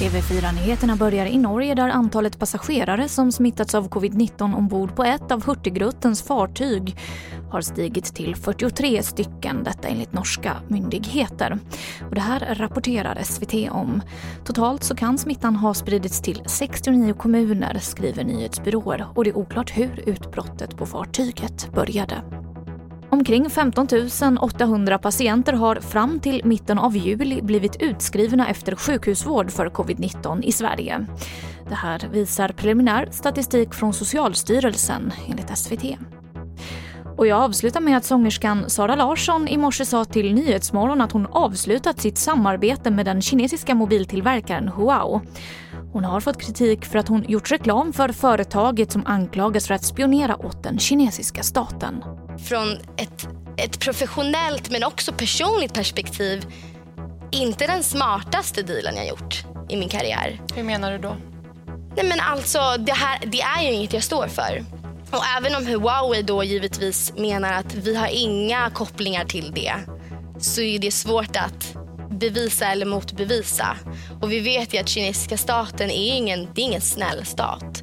TV4-nyheterna börjar i Norge där antalet passagerare som smittats av covid-19 ombord på ett av Hurtigrutens fartyg har stigit till 43 stycken, detta enligt norska myndigheter. Och det här rapporterar SVT om. Totalt så kan smittan ha spridits till 69 kommuner, skriver nyhetsbyråer och det är oklart hur utbrottet på fartyget började. Omkring 15 800 patienter har fram till mitten av juli blivit utskrivna efter sjukhusvård för covid-19 i Sverige. Det här visar preliminär statistik från Socialstyrelsen enligt SVT. Och jag avslutar med att sångerskan Sara Larsson i morse sa till Nyhetsmorgon att hon avslutat sitt samarbete med den kinesiska mobiltillverkaren Huawei. Hon har fått kritik för att hon gjort reklam för företaget som anklagas för att spionera åt den kinesiska staten. Från ett, ett professionellt men också personligt perspektiv inte den smartaste dealen jag gjort i min karriär. Hur menar du då? Nej men alltså, det, här, det är ju inget jag står för. Och även om Huawei då givetvis menar att vi har inga kopplingar till det så är det svårt att bevisa eller motbevisa. Och vi vet ju att kinesiska staten är ingen, det är ingen snäll stat.